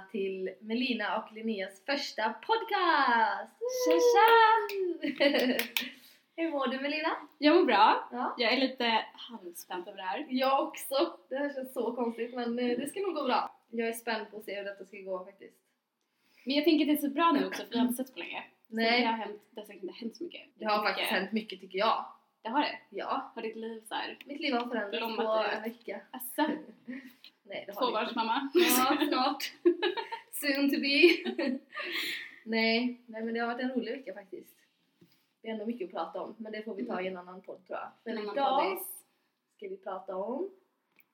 välkomna till Melina och Linneas första podcast! Tja tja! Hur mår du Melina? Jag mår bra. Ja. Jag är lite halvspänd över det här. Jag också! Det här känns så konstigt men eh, det ska nog gå bra. Jag är spänd på att se hur detta ska gå faktiskt. Men jag tänker att det är så bra nu också för vi har inte setts på länge. Så det Nej, har hänt, det har säkert inte hänt så mycket. det har Mycket. faktiskt hänt mycket tycker jag. Det har det? Ja, Har ditt liv såhär mitt liv har förändrats på en vecka. Asså? Nej, det har det inte. Tvåbarnsmamma? Ja, snart. Soon to be. nej, nej, men det har varit en rolig vecka faktiskt. Det är ändå mycket att prata om, men det får vi ta i en annan podd tror jag. Men idag ska vi prata om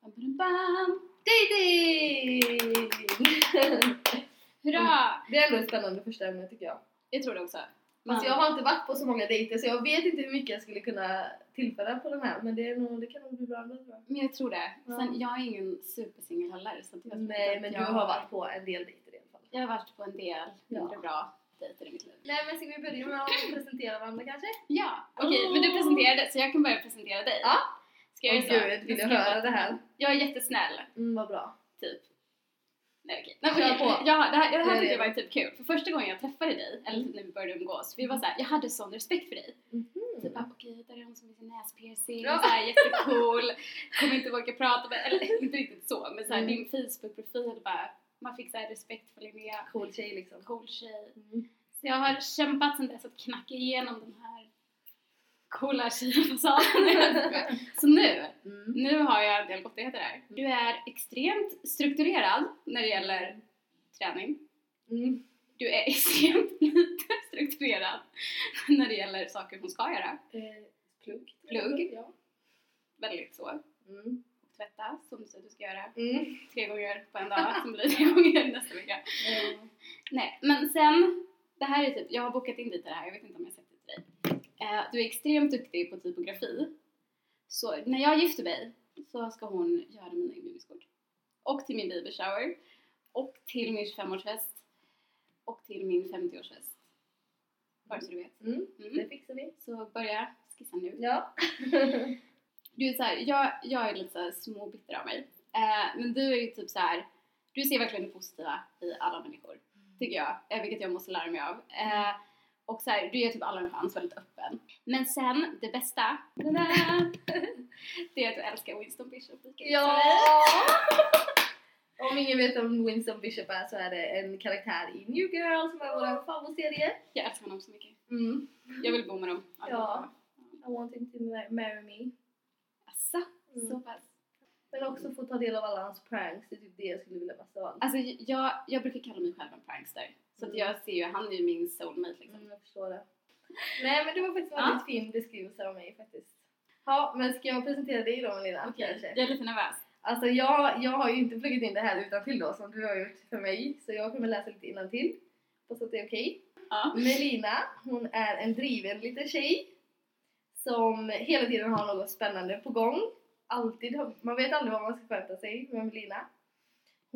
Bam, bam, bam. dating! Hurra! det är ändå ett spännande första ämne tycker jag. Jag tror det också. Fast Men- jag har inte varit på så många dejter så jag vet inte hur mycket jag skulle kunna tillföra på den här men det, är nog, det kan nog bli bra ändå tror jag. Men jag tror det. Ja. Sen, jag är ingen supersingel heller så jag Nej men att du jag, har varit på en del dejter i alla fall. Jag har varit på en del Ja. mindre bra dejter i mitt liv. Nej men ska vi börja med att presentera varandra kanske? Ja, okej men du presenterade så jag kan börja presentera dig. Ja. Ska jag göra så? gud, vill jag höra det här? Jag är jättesnäll, Mm, vad bra. typ. Nej okej. Nej, okej. på. Ja, det här, det här tyckte jag var typ kul. För första gången jag träffade dig, eller typ när vi började umgås, vi var såhär, jag hade sån respekt för dig. Mhm. Typ bara, okej, där är hon som sin näspiercing, Ja. såhär jättecool, kommer inte våga prata med, eller inte riktigt så, men såhär Mm. din Facebook-profil bara, man fick såhär respekt för Linnea, Cool tjej liksom. cool tjej. Mm. Så jag har kämpat sen dess att knacka igenom den här coola tjejfasaden. Så nu, Mm. nu har jag en del gottigheter här. Du är extremt strukturerad när det gäller träning. Mm. Du är extremt lite strukturerad när det gäller saker hon ska göra. Eh, plugg. Plugg. Ja. Väldigt så. Mm. Och tvätta, som du säger att du ska göra Mm. tre gånger på en dag, som blir tre gånger nästa vecka. Nej, men sen, det här är typ, jag har bokat in till det här, jag vet inte om jag har sagt det till dig. Eh, du är extremt duktig på typografi. Så när jag gifter mig så ska hon göra mina inbjudningskort. Och till min baby shower. Och till min 25-årsfest. Och till min 50-årsfest. Bara så du vet. Mm. Mm. Det fixar vi. Så börja skissa nu. Ja. Du är så här, jag, jag är lite så småbitter av mig. Eh, men du är ju typ så här, du ser verkligen det positiva i alla människor. Tycker jag. Eh, vilket jag måste lära mig av. Eh, och så här, du ger typ alla en chans, väldigt öppen. Men sen, det bästa, det är att du älskar Winston Bishop lika ja! Om ingen vet vem Winston Bishop är så är det en karaktär i New Girl som är vår favoritserie. Jag älskar honom så mycket. Mm. Jag vill bo med dem. Ja. I want him to ma- marry me. Asså, Mm. så pass. Men också få ta del av alla hans pranks, det är typ det jag skulle vilja mest av allt. Alltså jag, jag brukar kalla mig själv en prankster. Så att jag ser ju, han är ju min soulmate liksom. Mm, jag förstår det. Nej men det var faktiskt en Ja. väldigt fin beskrivelse av mig faktiskt. Ja, men ska jag presentera dig då Melina? Okej, kanske? jag är lite nervös. Alltså jag, jag har ju inte pluggat in det här utan till då som du har gjort för mig. Så jag kommer läsa lite innantill. Hoppas att det är okej. Ja. Melina, hon är en driven liten tjej. Som hela tiden har något spännande på gång. Alltid, man vet aldrig vad man ska förvänta sig med Melina.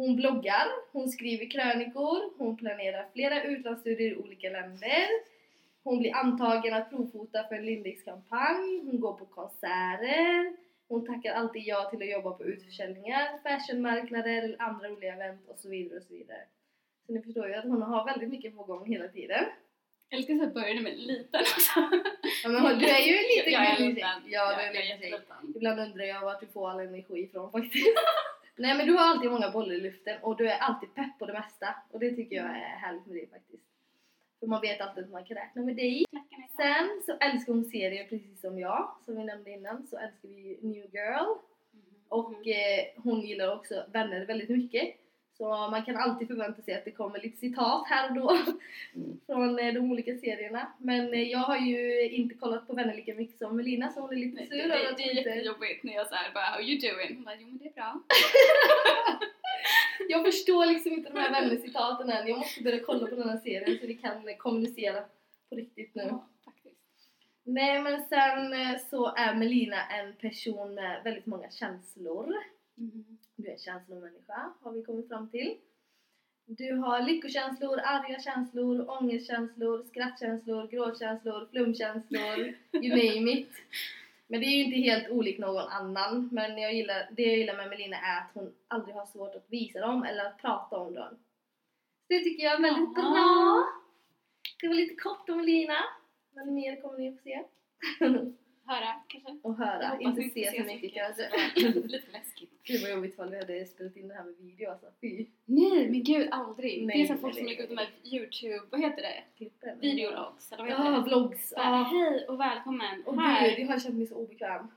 Hon bloggar, hon skriver krönikor, hon planerar flera utlandsstudier i olika länder. Hon blir antagen att provfota för en Lindex kampanj, hon går på konserter, hon tackar alltid ja till att jobba på utförsäljningar, fashionmarknader eller andra roliga event och så vidare och så vidare. Så ni förstår ju att hon har väldigt mycket på gång hela tiden. Jag älskar att jag började med liten också. Ja, men du är ju en liten Jag är liten. Ja, du är jag en liten. Ibland undrar jag vart du får all energi ifrån faktiskt. Nej men du har alltid många bollar i luften och du är alltid pepp på det mesta. Och det tycker jag är härligt med dig faktiskt. För man vet alltid att man kan räkna med dig. Sen så älskar hon serier precis som jag. Som vi nämnde innan så älskar vi New Girl. Mhm. Och eh, hon gillar också vänner väldigt mycket. Så man kan alltid förvänta sig att det kommer lite citat här och då från eh, de olika serierna. Men eh, jag har ju inte kollat på vänner lika mycket som Melina så hon är lite sur det, det, det hon är jättejobbigt när jag såhär bara How you doing? Hon bara jo men det är bra. Jag förstår liksom inte de här vännercitaten än. Jag måste börja kolla på den här serien så vi kan eh, kommunicera på riktigt nu. Ja. Nej men sen så är Melina en person med väldigt många känslor. Mhm. Du är en känslomänniska har vi kommit fram till. Du har lyckokänslor, arga känslor, ångestkänslor, skrattkänslor, gråtkänslor, flumkänslor, you name it. Men det är ju inte helt olikt någon annan. Men jag gillar, det jag gillar med Melina är att hon aldrig har svårt att visa dem eller att prata om dem. Det tycker jag är väldigt bra. Det var lite kort om Melina. Men mer kommer ni få se. Höra kanske? Och höra, inte se så mycket mycket. kanske. Lite läskigt. Gud vad jobbigt ifall vi hade spelat in det här med video alltså. Fy. Nej men gud aldrig. Nej, det är så nej, folk som lägger ut de här youtube, vad heter det? Klippen. Videologs eller vad heter Ja, det? vlogs. Ja. Hej och välkommen Och här. gud, jag har känt mig så obekväm.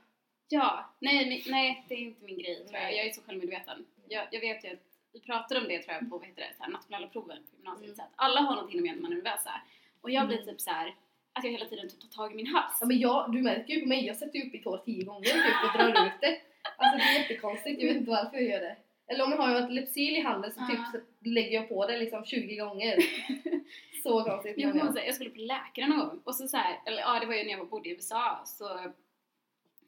Ja, nej, men- nej det är inte min grej tror jag. Jag är så självmedveten. Jag, jag vet ju att vi pratade om det tror jag på vad heter det, så här, nationella proven på gymnasiet. Mm. Så att alla har någonting med när man är nervösa. Och jag blir Mm. typ så här att jag hela tiden typ tar tag i min hals. Ja, men jag, du märker ju på mig, jag sätter ju upp mitt hår tio gånger typ, och drar ut det. Alltså det är jättekonstigt, jag vet inte varför jag gör det. Eller om jag har ett Lypsyl i handen så typ Ja. så lägger jag på det liksom 20 gånger. så konstigt. Jag, men kommer ja. säga, jag skulle på läkaren någon gång och så, så här, eller ja det var ju när jag bodde i USA så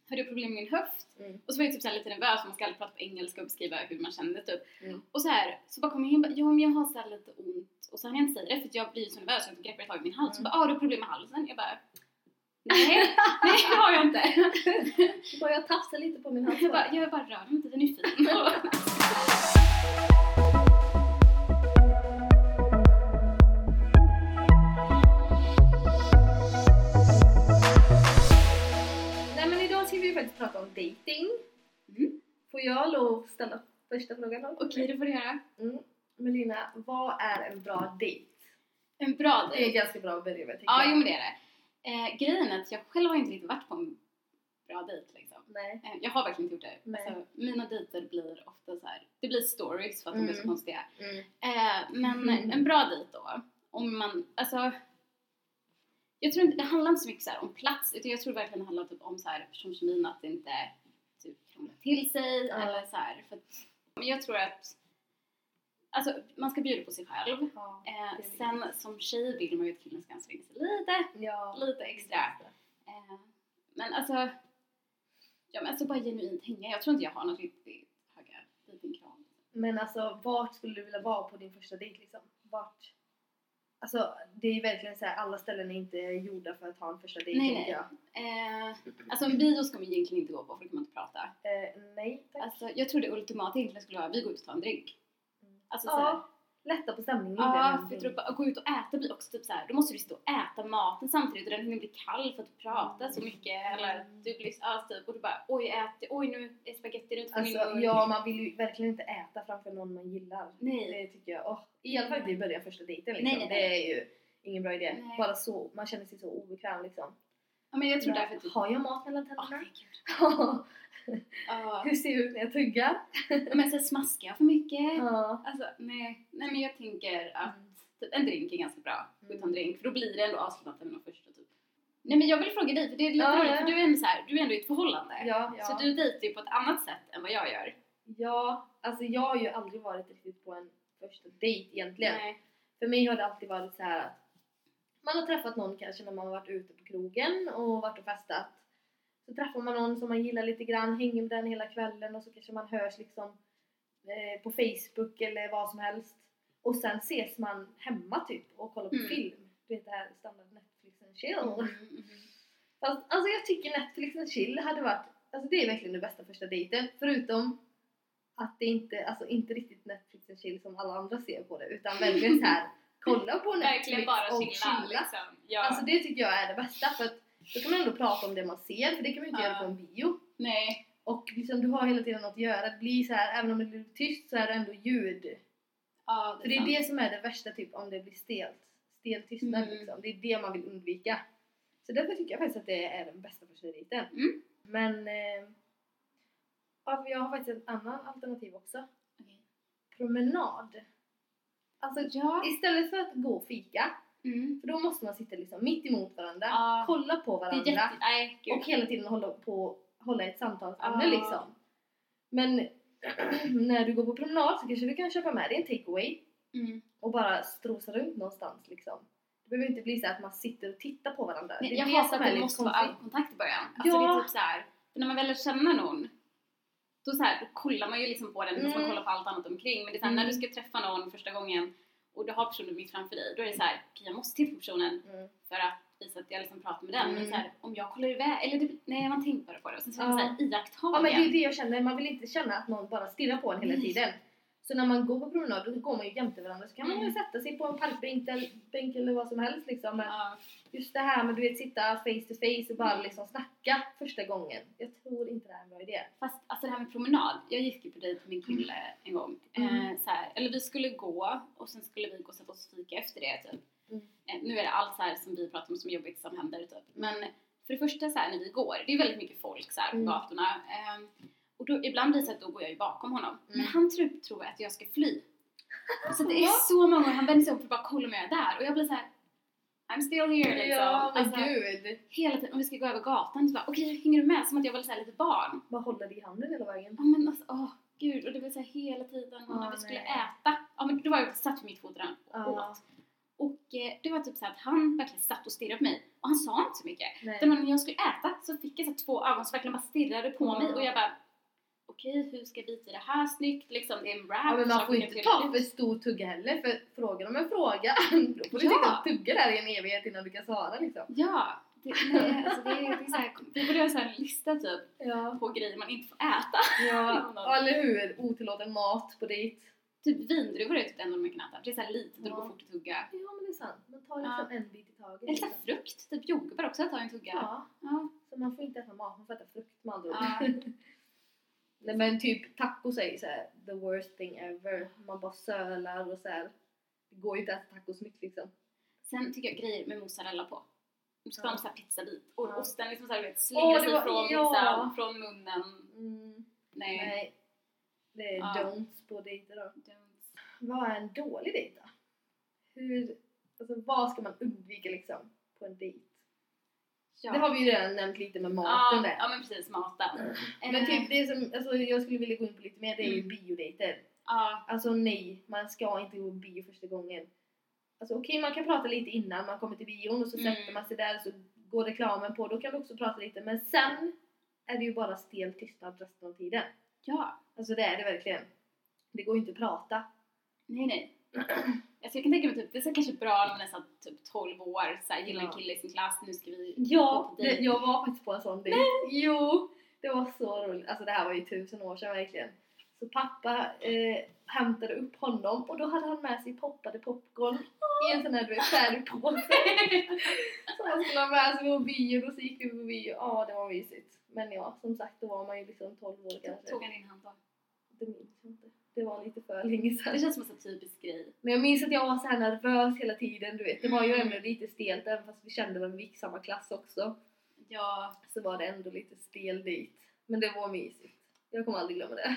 hade jag problem med min höft Mm. och så var jag typ så lite nervös för man ska alltid prata på engelska och beskriva hur man kände typ. Mm. Och så här, så bara kom jag in och bara, ja men jag har så lite ont och så hann jag inte säga det för jag blir så nervös så jag greppar tag i min hals. Mm. bara, ah du har problem med halsen? Jag bara, nej, nej det har jag inte. Så bara jag tafsar lite på min hals. Jag bara, jag bara rör mig inte, den är fin. Nej men idag ska vi ju faktiskt prata om dating. Mm. Får jag lov att ställa första frågan då? Okej, det får du göra. Mm. Melina, vad är en bra date? En bra Det är dejt. ganska bra att börja med Ja, jag. jo men det är det. Eh, grejen är att jag själv har inte riktigt varit på en bra dejt liksom. Nej. Eh, jag har verkligen inte gjort det. Nej. Alltså, mina dejter blir ofta så här. det blir stories för att de är så Mm. konstiga. Mm. Eh, men Mm. en bra dejt då, om man, alltså jag tror inte, det handlar inte så mycket så här om plats utan jag tror verkligen det handlar typ om så här personkemin att det inte typ krånglar till sig eller så här, för att, men jag tror att Alltså man ska bjuda på sig själv. Ja, Eh, sen som tjej vill man ju att killen ska anstränga sig lite. ja. Lite extra. Eh, men alltså, ja men alltså bara genuint hänga. Jag tror inte jag har något riktigt höga dejtingkrav. Men alltså, vart skulle du vilja vara på din första dejt liksom? Vart? Alltså, det är ju verkligen så här, alla ställen är inte gjorda för att ha en första dejt, Nej, jag. Eh, alltså en bio ska man egentligen inte gå på för då kan man inte prata. Eh, nej, tack. Alltså jag tror det ultimata egentligen skulle vara vi går ut och tar en drink. Mm. Alltså ja, lätta på stämningen. Ja, för jag bara, att gå ut och äta blir också typ så här. då måste du sitta och äta maten samtidigt och den hinner bli kall för att du pratar så mycket eller du blir ja, typ och du bara oj ät, oj nu är spagettin ut från min Alltså, mun. ja, man vill ju verkligen inte äta framför någon man gillar. Nej. Det tycker jag. åh, I alla fall inte i början första dejten liksom. Nej, nej, nej. Det är ju ingen bra idé. Nej. Bara så, man känner sig så obekväm liksom. Ja, men jag tror Ja, därför typ Har jag mat mellan tänderna? herregud. Ja. Hur ser det ut när jag tuggar? Men så smaskar jag för mycket? Ja. Alltså nej, nej men jag tänker att typ, en drink är ganska bra. Gå ut och ta en drink för då blir det ändå avslutat med någon första typ. Nej men jag vill fråga dig för det är lite Ja, roligt ja. för du är ändå så här, du är ändå i ett förhållande. Ja, ja. Så du dejtar ju på ett annat sätt än vad jag gör. Ja, alltså jag har ju aldrig varit riktigt på en första dejt egentligen. Nej. För mig har det alltid varit så här att man har träffat någon kanske när man har varit ute på krogen och varit och festat. Så träffar man någon som man gillar lite grann, hänger med den hela kvällen och så kanske man hörs liksom eh, på Facebook eller vad som helst. Och sen ses man hemma typ och kollar på Mm. film. Du vet det här standard Netflix and chill. Mm, mm. Fast alltså jag tycker Netflix and chill hade varit, alltså det är verkligen den bästa första dejten. Förutom att det inte, alltså inte riktigt Netflix and chill som alla andra ser på det. Utan verkligen så här kolla på Netflix och chilla, liksom. Ja. Alltså det tycker jag är det bästa för att då kan man ändå prata om det man ser för det kan man ju inte göra på en bio. Nej. Och liksom du har hela tiden något att göra. Det blir så här, även om det blir tyst så är det ändå ljud. Ja, För det är det som är det värsta typ om det blir stelt. Stel tystnad Mm. liksom. Det är det man vill undvika. Så därför tycker jag faktiskt att det är den bästa första dejten. Mm. Men eh, ja, jag har faktiskt ett annat alternativ också. Okej. Promenad. Alltså Ja. istället för att gå och fika, Mm. för då måste man sitta liksom mitt emot varandra, Ja. kolla på varandra jätte... Nej, och hela tiden hålla, på, hålla ett samtalsämne Ja. liksom. Men när du går på promenad så kanske du kan köpa med dig en takeaway Mm. och bara strosa runt någonstans liksom. Det behöver inte bli så att man sitter och tittar på varandra. Nej, det jag hatar som att det lite måste vara ögonkontakt i början. Alltså Ja. det är typ så här, för när man väl känna någon då, så här, då kollar man ju liksom på den fast man Mm. kollar på allt annat omkring. Men det är så här, när Mm. du ska träffa någon första gången och du har personen mitt framför dig då är det så här, okej jag måste titta på personen Mm. för att vis att jag liksom pratar med den, men Mm. så här, om jag kollar iväg, eller det, nej man tänker bara på det och sen så vill man Ja. såhär iaktta Ja men det är det. jag känner, man vill inte känna att någon bara stirrar på en hela tiden. Så när man går på promenad då går man ju jämte varandra så kan man Mm. ju sätta sig på en parkbänk eller, bänk eller vad som helst liksom. Men Ja. just det här med du vet sitta face to face och bara Mm. liksom snacka första gången. Jag tror inte det är en bra idé. Fast alltså det här med promenad, jag gick ju på dejt med min kille en gång. Mm. Eh, så här, eller vi skulle gå och sen skulle vi gå och sätta oss och fika efter det typ. Mm. Eh, nu är det allt så här som vi pratar om som jobbigt som händer typ. Men för det första så här när vi går, det är väldigt mycket folk så här på Mm. gatorna. Eh, och då, ibland blir det så att då går jag ju bakom honom. Men Mm. han tror, tror att jag ska fly. Så det är så många gånger han vänder sig om för att bara kolla om jag är där. Och jag blir så här. I'm still here liksom. Ja men Alltså, gud! hela tiden, om vi ska gå över gatan så bara okej hänger du med? Som att jag var så här lite barn. Bara hålla dig i handen hela vägen. Ja men alltså, åh gud. Och det var så här hela tiden och när Åh, vi skulle nej. äta. Ja men då var jag satt vid mitt fot och Ja. åt. Och eh, det var typ så att han verkligen satt och stirrade på mig. Och han sa inte så mycket. Nej. Utan när jag skulle äta så fick jag så två ögon som verkligen bara stirrade på Ja. mig. Och jag bara okej hur ska jag bita i det här snyggt? Liksom det är en wrap. Ja men man får inte ta för stor tugga heller för frågar de en fråga då får du Ja. sitta och tugga där i en evighet innan du kan svara liksom. Ja, det, nej, alltså det, det är så här, vi borde här en lista typ Ja. på grejer man inte får äta. Ja, eller hur? Otillåten mat på dejt. Typ vindruvor är typ det enda man kan äta. Det är så här litet och det Ja. går fort att tugga. Ja men det är sant. Man tar liksom en bit i taget. Eller liksom. frukt, typ jordgubbar också, ta en tugga. Ja, Ja. så man får inte äta mat, man får äta frukt med andra ord. Nej men typ tacos är ju såhär the worst thing ever. Man bara sölar och så här. Det går ju inte att äta tacos snyggt liksom. Sen tycker jag grejer med mozzarella på. Det ska vara en sån här pizzabit. Och Ja. osten liksom såhär, vet, Åh, slingra det sig var- från ja. pizzan, från munnen. Mm, Nej. nej. Det är Ja. don'ts på dejter då. Don't. Vad är en dålig dejt då? Hur, alltså vad ska man undvika liksom på en dejt? Ja. Det har vi ju redan nämnt lite med maten ja, där. ja men precis, maten. Men Eh, typ det som alltså, jag skulle vilja gå in på lite mer det är ju Mm. biodejter. Ja, Alltså nej, man ska inte gå på bio första gången. Alltså okej, man kan prata lite innan man kommer till bion och så Mm. sätter man sig där så går reklamen på. Då kan du också prata lite. Men sen är det ju bara stel tystnad resten av tiden. ja. Alltså det är det verkligen. Det går ju inte att prata. Nej, nej. Alltså jag kan tänka mig typ, det är så kanske bra när man är så typ 12 år, så gillar en kille i sin klass, nu ska vi Ja, gå det, jag var faktiskt på en sån dejt. Jo, det var så roligt. Alltså det här var ju tusen år sedan verkligen. Så pappa eh, hämtade upp honom och då hade han med sig poppade popcorn i en sån här du vet, färdig påse. så han skulle ha med sig på bio och så gick vi på bio. Ja, det var mysigt. Men ja, som sagt då var man ju liksom 12 år kanske. Tog han din hand då? Det minns jag inte. Det var lite för länge Det sedan. känns som en typisk grej. Men jag minns att jag var så här nervös hela tiden. Du vet. Det var ju Mm. ändå lite stelt även fast vi kände varandra, vi gick samma klass också. Ja, så var det ändå lite stel dejt. Men det var mysigt. Jag kommer aldrig glömma det.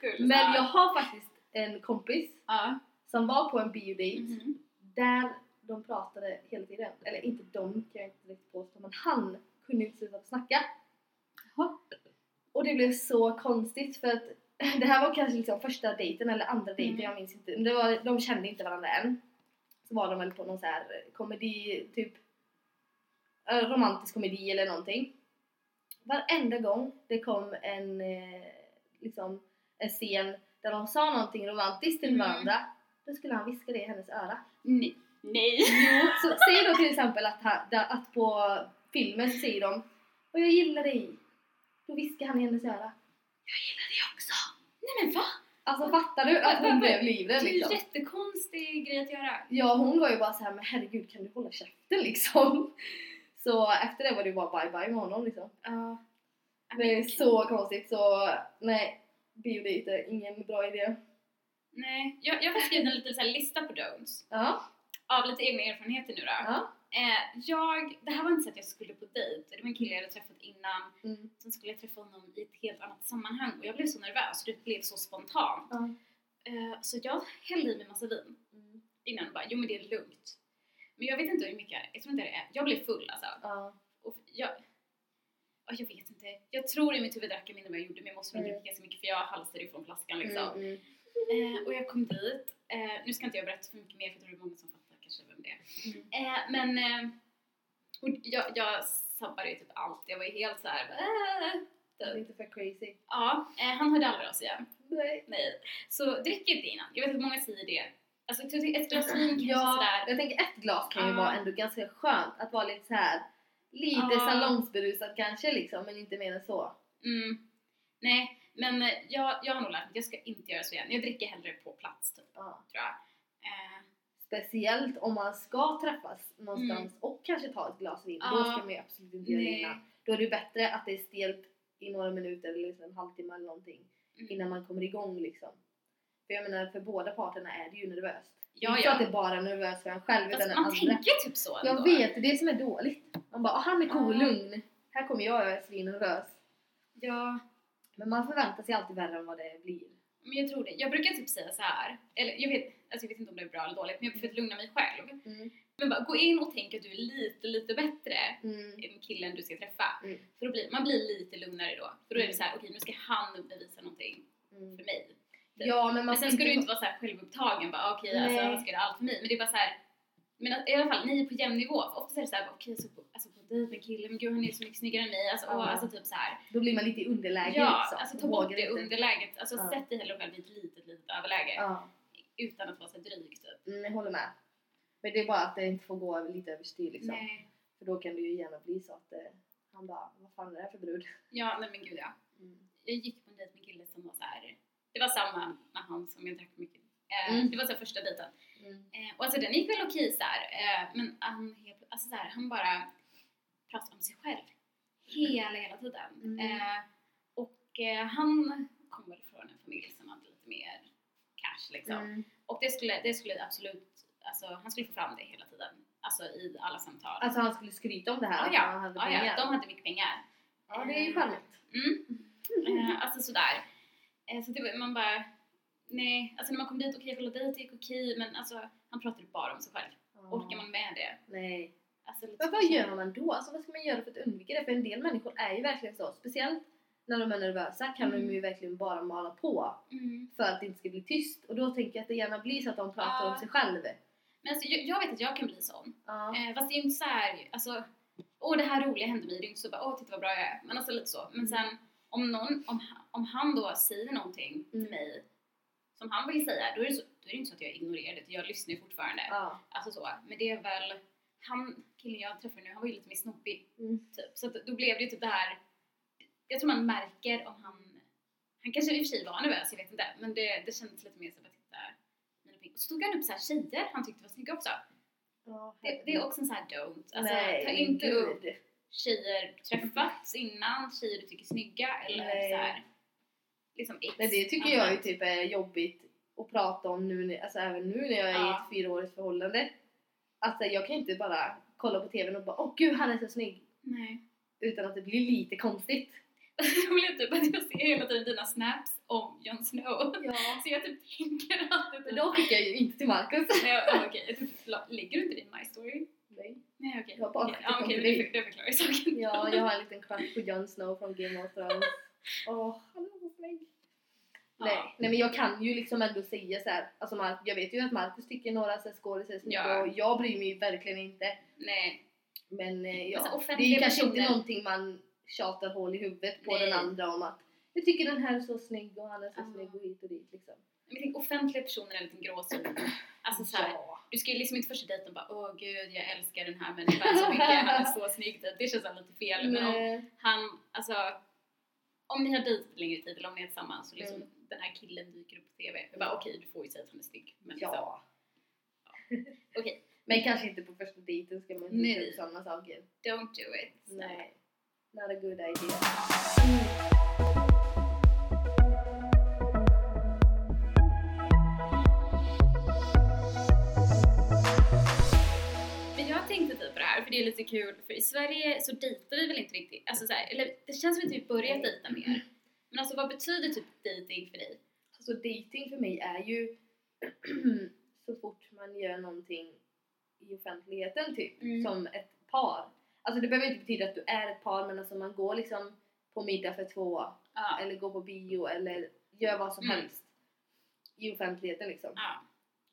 Men jag har faktiskt en kompis Ja. som var på en biodejt Mhm. där de pratade hela tiden. Eller inte de kan jag inte direkt påstå men han kunde inte sluta snacka. Jaha. Och det blev så konstigt för att det här var kanske liksom första dejten eller andra dejten, Mm. jag minns inte. Men det var, de kände inte varandra än. Så var de väl på någon så här komedi, typ romantisk komedi eller någonting. Varenda gång det kom en eh, liksom en scen där de sa någonting romantiskt till Mm. varandra då skulle han viska det i hennes öra. Nej. Nej. Jo, så säg då till exempel att, han, att på filmen så säger de och jag gillar dig. Då viskar han i hennes öra. Jag gillar dig också. Nej men va? Alltså fattar du att hon blev Det livrädd är ju liksom? jättekonstig grej att göra. Ja, hon var ju bara så här, men herregud kan du hålla käften liksom? Så efter det var det ju bara bye bye med honom liksom. Ja. Det är så konstigt så nej, biodejt är ingen bra idé. Nej, jag, jag har skrivit en liten så här lista på don'ts. Ja, Av lite egna erfarenheter nu då. ja. Eh, jag, det här var inte så att jag skulle på dejt. Det var en kille jag hade träffat innan. Mm. Sen skulle jag träffa honom i ett helt annat sammanhang och jag blev så nervös. Det blev så spontant. Ja. Eh, så jag hällde i mig massa vin Mm. innan och bara, jo men det är lugnt. Men jag vet inte hur mycket, jag tror inte det är. Jag blev full alltså. Och jag, ja, jag vet inte. Jag tror i mitt huvud drack jag mindre än vad jag gjorde men jag måste nog Mm. dricka så mycket för jag halsade ifrån flaskan liksom. Mm, mm. Eh, och jag kom dit. Eh, nu ska inte jag berätta för mycket mer för det är många som fattar kanske vem det är. Mm. Eh, men eh, jag, jag sabbade ju typ allt. Jag var ju helt såhär äh, Lite för crazy. Ja, eh, han hörde aldrig av sig igen. Nej. Nej. Så drick inte innan. Jag vet att många säger det. Alltså ett glas vin kanske Ja, sådär. jag tänker ett glas kan ju Ja. vara ändå ganska skönt att vara lite så här lite Ja. salongsberusad kanske liksom men inte mer än så. Mm. Nej, men eh, jag, jag har nog lärt mig att jag ska inte göra så igen. Jag dricker hellre på plats typ, Ja. tror jag. Eh, Speciellt om man ska träffas någonstans och kanske ta ett glas vin. Då Mm. Ja. ska man ju absolut inte göra det innan. Då är det bättre att det är stelt i några minuter eller liksom en halvtimme eller någonting Mm. innan man kommer igång liksom. För jag menar för båda parterna är det ju nervöst. Ja, inte ja. att det bara är nervöst för en själv Fast utan man andra. tänker typ så Jag ändå. vet, det är det som är dåligt. Man bara, "Ah, han är cool, Ja. lugn. Här kommer jag och jag är svinnervös. Ja, Men man förväntar sig alltid värre än vad det blir. men jag tror det. Jag brukar typ säga så här. eller jag vet, alltså jag vet inte om det är bra eller dåligt, men för att lugna mig själv. Mm. Men bara gå in och tänk att du är lite, lite bättre Mm. än killen du ska träffa. Mm. För då blir, man blir lite lugnare då. För då är det så här, okej nu ska han bevisa någonting Mm. för mig. Ja, men man Men sen ska du inte vara så här självupptagen, bara okej alltså Nej. han ska göra allt för mig. Men det är bara så här. Men i alla fall, ni är på jämn nivå. Ofta är det så här, okej så på, alltså på dejt med en kille, men gud han är så mycket snyggare än mig. Alltså, åh, alltså typ så här. Då blir man lite i underläge Ja, liksom. alltså ta bort det underläget. Alltså Ja. sätt dig hellre själv i ett litet, litet överläge. Ja, Utan att vara så dryg typ. mm, jag håller med. Men det är bara att det inte får gå lite överstyr liksom. Nej. För då kan det ju gärna bli så att eh, han bara, vad fan är det här för brud? Ja, nej men gud ja. Mm. Jag gick på en dejt med en kille som var så här. Det var samma med han som jag drack mycket. Eh, Mm. Det var så här första dejten. Mm. Eh, och alltså den gick väl okej så här, eh, men han, helt, alltså så här, han bara pratade om sig själv hela, hela tiden. Mm. Eh, och eh, han kom väl från en familj som hade lite mer liksom. Mm. Och det skulle, det skulle absolut, alltså han skulle få fram det hela tiden. Alltså i alla samtal. Alltså han skulle skryta om det här, att ja, han hade pengar. ja, de hade mycket pengar. Ja, det är ju charmigt. Mm. Eh, alltså sådär. Eh, så det var, man bara, nej, alltså när man kom dit, okej kolla dejt gick okej, men alltså han pratade bara om sig själv. Orkar man med det? Nej. Alltså, lite Men vad gör man då? Alltså vad ska man göra för att undvika det? För en del människor är ju verkligen så. Speciellt när de är nervösa kan Mm. de ju verkligen bara mala på Mm. för att det inte ska bli tyst. Och då tänker jag att det gärna blir så att de pratar Ja. om sig själv. Men alltså, jag, jag vet att jag kan bli sån. Ja. Eh, fast det är ju inte så här, alltså, åh det här roliga hände mig, det är inte så bara, åh titta vad bra jag är. Men alltså lite så. Men sen om någon, om, om han då säger någonting Mm. till mig som han vill säga, då är det, så, då är det inte så att jag ignorerar det, jag lyssnar ju fortfarande. Ja. Alltså så. Men det är väl, han, killen jag träffar nu, han var ju lite mer snobbig. Mm. Typ. Så att då blev det ju typ det här, jag tror man märker om han, han kanske i och för sig var nervös, jag vet inte. Men det, det kändes lite mer som att titta. Och så tog han upp så här tjejer han tyckte var snygga också. Ja, Det, det är också en sån här don't. Alltså, Nej, ta inte gud. upp tjejer du träffats innan, tjejer du tycker är snygga eller Nej. så här, liksom ex. Nej, det tycker jag ju typ är jobbigt att prata om nu, alltså även nu när jag är i Ja. ett fyraårigt förhållande. Alltså jag kan inte bara kolla på TVn och bara åh gud han är så snygg. Nej. Utan att det blir lite konstigt. Det roliga är typ att jag ser hela tiden dina snaps om Jon Snow. Ja. Så jag typ tänker alltid Men då skickar jag ju inte till Marcus. Nej, okej. Jag typ, lägger du inte din My Story? Nej. Nej, okej. Jag har bara ja, okej, dem det, det förklarar saken. Ja, jag har en liten crush på Jon Snow från Game of Thrones. Åh, han är så snygg. Ja. Nej, nej men jag kan ju liksom ändå säga så här, alltså Mar- jag vet ju att Marcus tycker några skådisar är Ja. och jag bryr mig ju verkligen inte. Nej. Men eh, ja, Alltså, det är kanske inte någonting man tjatar hål i huvudet på Nej. den andra om att jag tycker den här är så snygg och han är så Ja. snygg och hit och dit liksom. Men tänker, offentliga personer är en liten gråzon. Alltså så här, ja. du ska ju liksom inte första dejten bara åh gud jag älskar den här människan så mycket, han är så snygg. Det känns så lite fel. Men om han, alltså om ni har dejtat längre tid eller om ni är tillsammans och liksom Mm. den här killen dyker upp på TV. Jag bara okej du får ju säga att han är snygg. Men liksom, Ja. okej, Men kanske inte på första dejten ska man inte ta upp sådana saker. don't do it. Nej. Not a good idea. Här, för det är lite kul, för i Sverige så dejtar vi väl inte riktigt, alltså så här, eller det känns som att vi typ börjat dejta mer. Men alltså vad betyder typ dejting för dig? Alltså dating för mig är ju så fort man gör någonting i offentligheten typ, Mm. som ett par. Alltså det behöver inte betyda att du är ett par men alltså man går liksom på middag för två Ja. eller går på bio eller gör vad som Mm. helst i offentligheten liksom. Ja.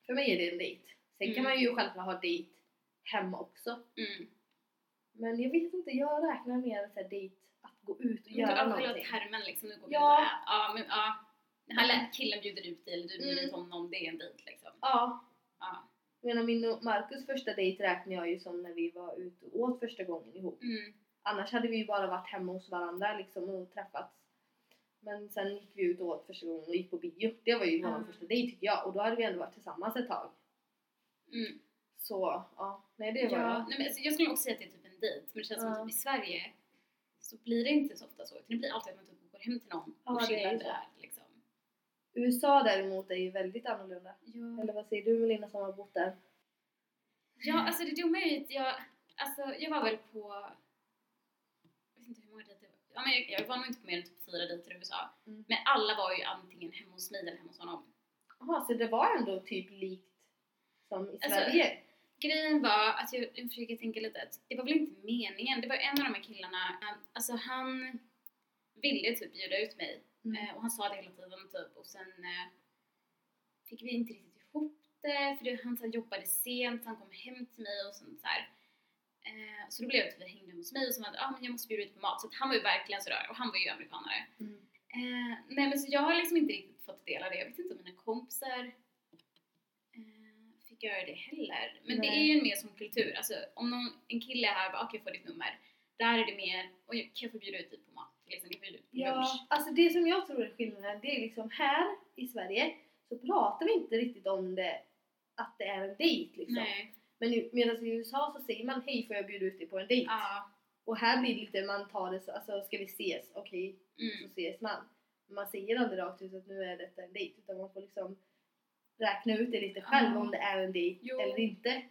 För mig är det en dejt. Sen kan Mm. man ju självklart ha dejt hemma också. Mm. Men jag vet inte, jag räknar mer så här dejt att gå ut och Du göra har själva någonting. termen liksom, nu går vi Ja. ät. Ja, men ja. Lä- killen bjuder ut dig eller du bjuder Mm. ut honom, det är en dejt liksom. Ja, Ja. Jag menar min och Marcus första dejt räknar jag ju som när vi var ute och åt första gången ihop. Mm. Annars hade vi ju bara varit hemma hos varandra liksom och träffats. Men sen gick vi ut och åt första gången och gick på bio. Det var ju vår Ja. första dejt tycker jag och då hade vi ändå varit tillsammans ett tag. Mm. Så ja, nej det var Ja, nej, men alltså, jag skulle också säga att det är typ en dejt, men det känns Ja. som typ i Sverige så blir det inte så ofta så. utan Det blir alltid att man typ går hem till någon Ja, och chillar där. USA däremot är ju väldigt annorlunda. Ja. Eller vad säger du Melina som har bott där? Ja, alltså det dumma är ju att jag, alltså jag var väl på, jag vet inte hur många dejter, ja men jag, jag var nog inte på mer än typ fyra dejter i USA. Mm. Men alla var ju antingen hemma hos mig eller hemma hos honom. Jaha, så det var ändå typ likt som i Alltså, Sverige? Grejen var att jag, jag försöker tänka lite att det var väl inte meningen, det var en av de här killarna, eh, alltså han ville typ bjuda ut mig Mm. eh, och han sa det hela tiden typ och sen eh, fick vi inte riktigt ihop det för det, han så jobbade sent, han kom hem till mig och sånt så här. Eh, så då blev det att vi hängde hos mig och så var det ah, men jag måste bjuda ut på mat så han var ju verkligen sådär och han var ju amerikanare. Mm. Eh, nej men så jag har liksom inte riktigt fått del av det. Jag vet inte om mina kompisar eh, fick göra det heller. Men det Nej. är ju en mer som kultur. Alltså om någon, en kille är här bara okej, jag får ditt nummer. Där är det mer, och kan jag få bjuda ut dig på mat? Liksom, lunch? Ja, alltså det som jag tror är skillnaden, det är liksom här i Sverige så pratar vi inte riktigt om det, att det är en dejt liksom. Nej. Men medan i USA så säger man hej får jag bjuda ut dig på en dejt? Ja. Och här blir det lite, man tar det så, alltså ska vi ses? Okej, så Mm. ses man. Man säger aldrig rakt ut att nu är detta en dejt utan man får liksom räkna ut det lite själv Ja. om det är en dejt Jo. eller inte.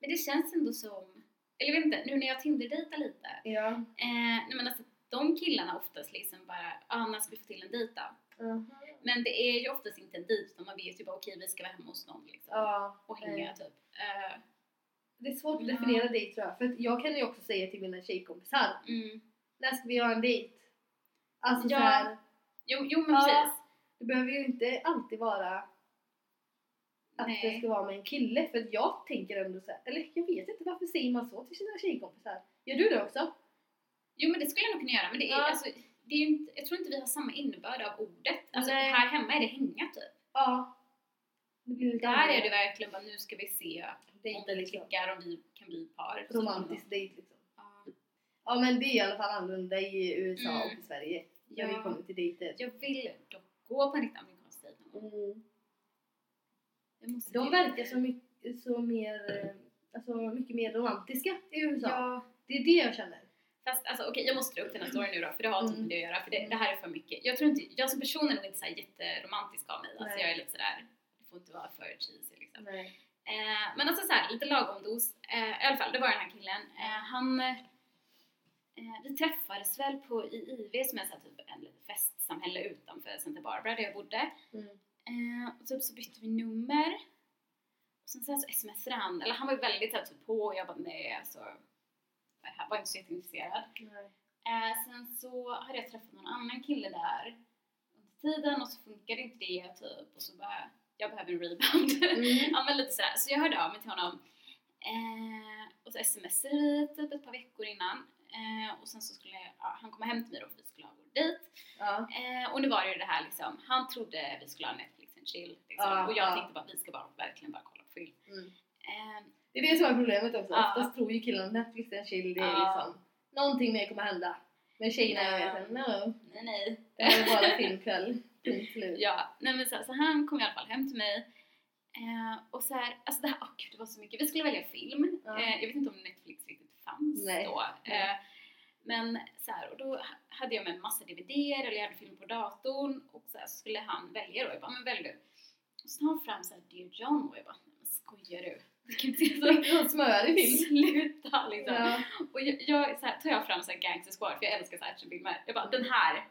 Men det känns ändå som, eller jag vet inte, nu när jag Tinder-dejtar lite. Ja. Eh, nej men alltså de killarna oftast liksom bara, ah, när ska vi få till en dejt då? Men det är ju oftast inte en dejt utan man vet ju bara okej vi ska vara hemma hos någon liksom. Ja. Och hänga typ. Eh, Det är svårt att Ja. definiera dejt tror jag. För jag kan ju också säga till mina tjejkompisar, mm. när ska vi ha en dejt? Alltså Ja. så här, Jo, jo men Ja. precis. det behöver ju inte alltid vara att Nej. det ska vara med en kille. För jag tänker ändå så här, eller jag vet inte varför säger man så till sina tjejkompisar? Gör du det också? Jo men det skulle jag nog kunna göra men det är, Ja. alltså, det är inte, jag tror inte vi har samma innebörd av ordet. Alltså Nej. här hemma är det hänga typ. Ja. Det Där är det verkligen bara nu ska vi se om dejt vi liksom. klickar, om vi kan bli par. Romantisk dejt liksom. Ja. Ja men det är i alla fall annorlunda i USA Mm. och i Sverige. När Ja. vi kommer till dejter. Jag vill dock gå på en riktig amerikansk dejt någon gång. Mm. De verkar så mycket, så mer, eh, alltså mycket mer romantiska i USA. Ja. Det är det jag känner. Fast alltså okej, jag måste dra upp den här storyn nu då för det har typ Mm. med det att göra för det, det här är för mycket. Jag tror inte, jag som person är nog inte så jätteromantisk av mig. Alltså Nej. jag är lite sådär, det får inte vara för cheesy liksom. Eh, men alltså såhär, lite lagom dos. Eh, I alla fall, det var den här killen. Eh, han, eh, vi träffades väl på i IV som är så här, typ en litet festsamhälle utanför Santa Barbara där jag bodde. Mm. Eh, och typ så bytte vi nummer. Och sen så, här, så smsade han, eller han var ju väldigt så här, typ på och jag bara nej alltså. Var inte så jätteintresserad. Eh, sen så hade jag träffat någon annan kille där under tiden och så funkade inte det typ och så bara jag behöver en rebound. Mm. ja men lite sådär. Så jag hörde av mig till honom eh, och så smsade vi typ ett par veckor innan eh, och sen så skulle ja, han komma hem till mig då för vi skulle ha vår dejt. Ja. Eh, och nu var det ju det här liksom, han trodde vi skulle ha Netflix and chill liksom, Ja, och jag ja. tänkte bara vi ska bara verkligen bara kolla på film. Mm. Eh, Det är det som är problemet också. Ja. Oftast tror ju killarna att Netflix är en chill, det är Ja. liksom någonting mer kommer hända. Men tjejerna Ja. är såhär, no, nej nej. det här är bara filmkväll. Ja, nej men så, så han kom i alla fall hem till mig eh, och så här, alltså det här, åh gud det var så mycket. Vi skulle välja film. Ja. Eh, jag vet inte om Netflix riktigt fanns Nej. då. Eh, men så här, och då ha- hade jag med en massa DVDer eller jag hade film på datorn och så, här, så skulle han välja då. Jag bara, men välj du. Och så tar han fram så här Dear John och jag bara, men skojar du? Du kan inte se så smörig film. Sluta liksom. Ja. Och jag, jag så här, tar jag fram så här Gangster Squad för jag älskar så här actionfilmer. Jag bara, den här.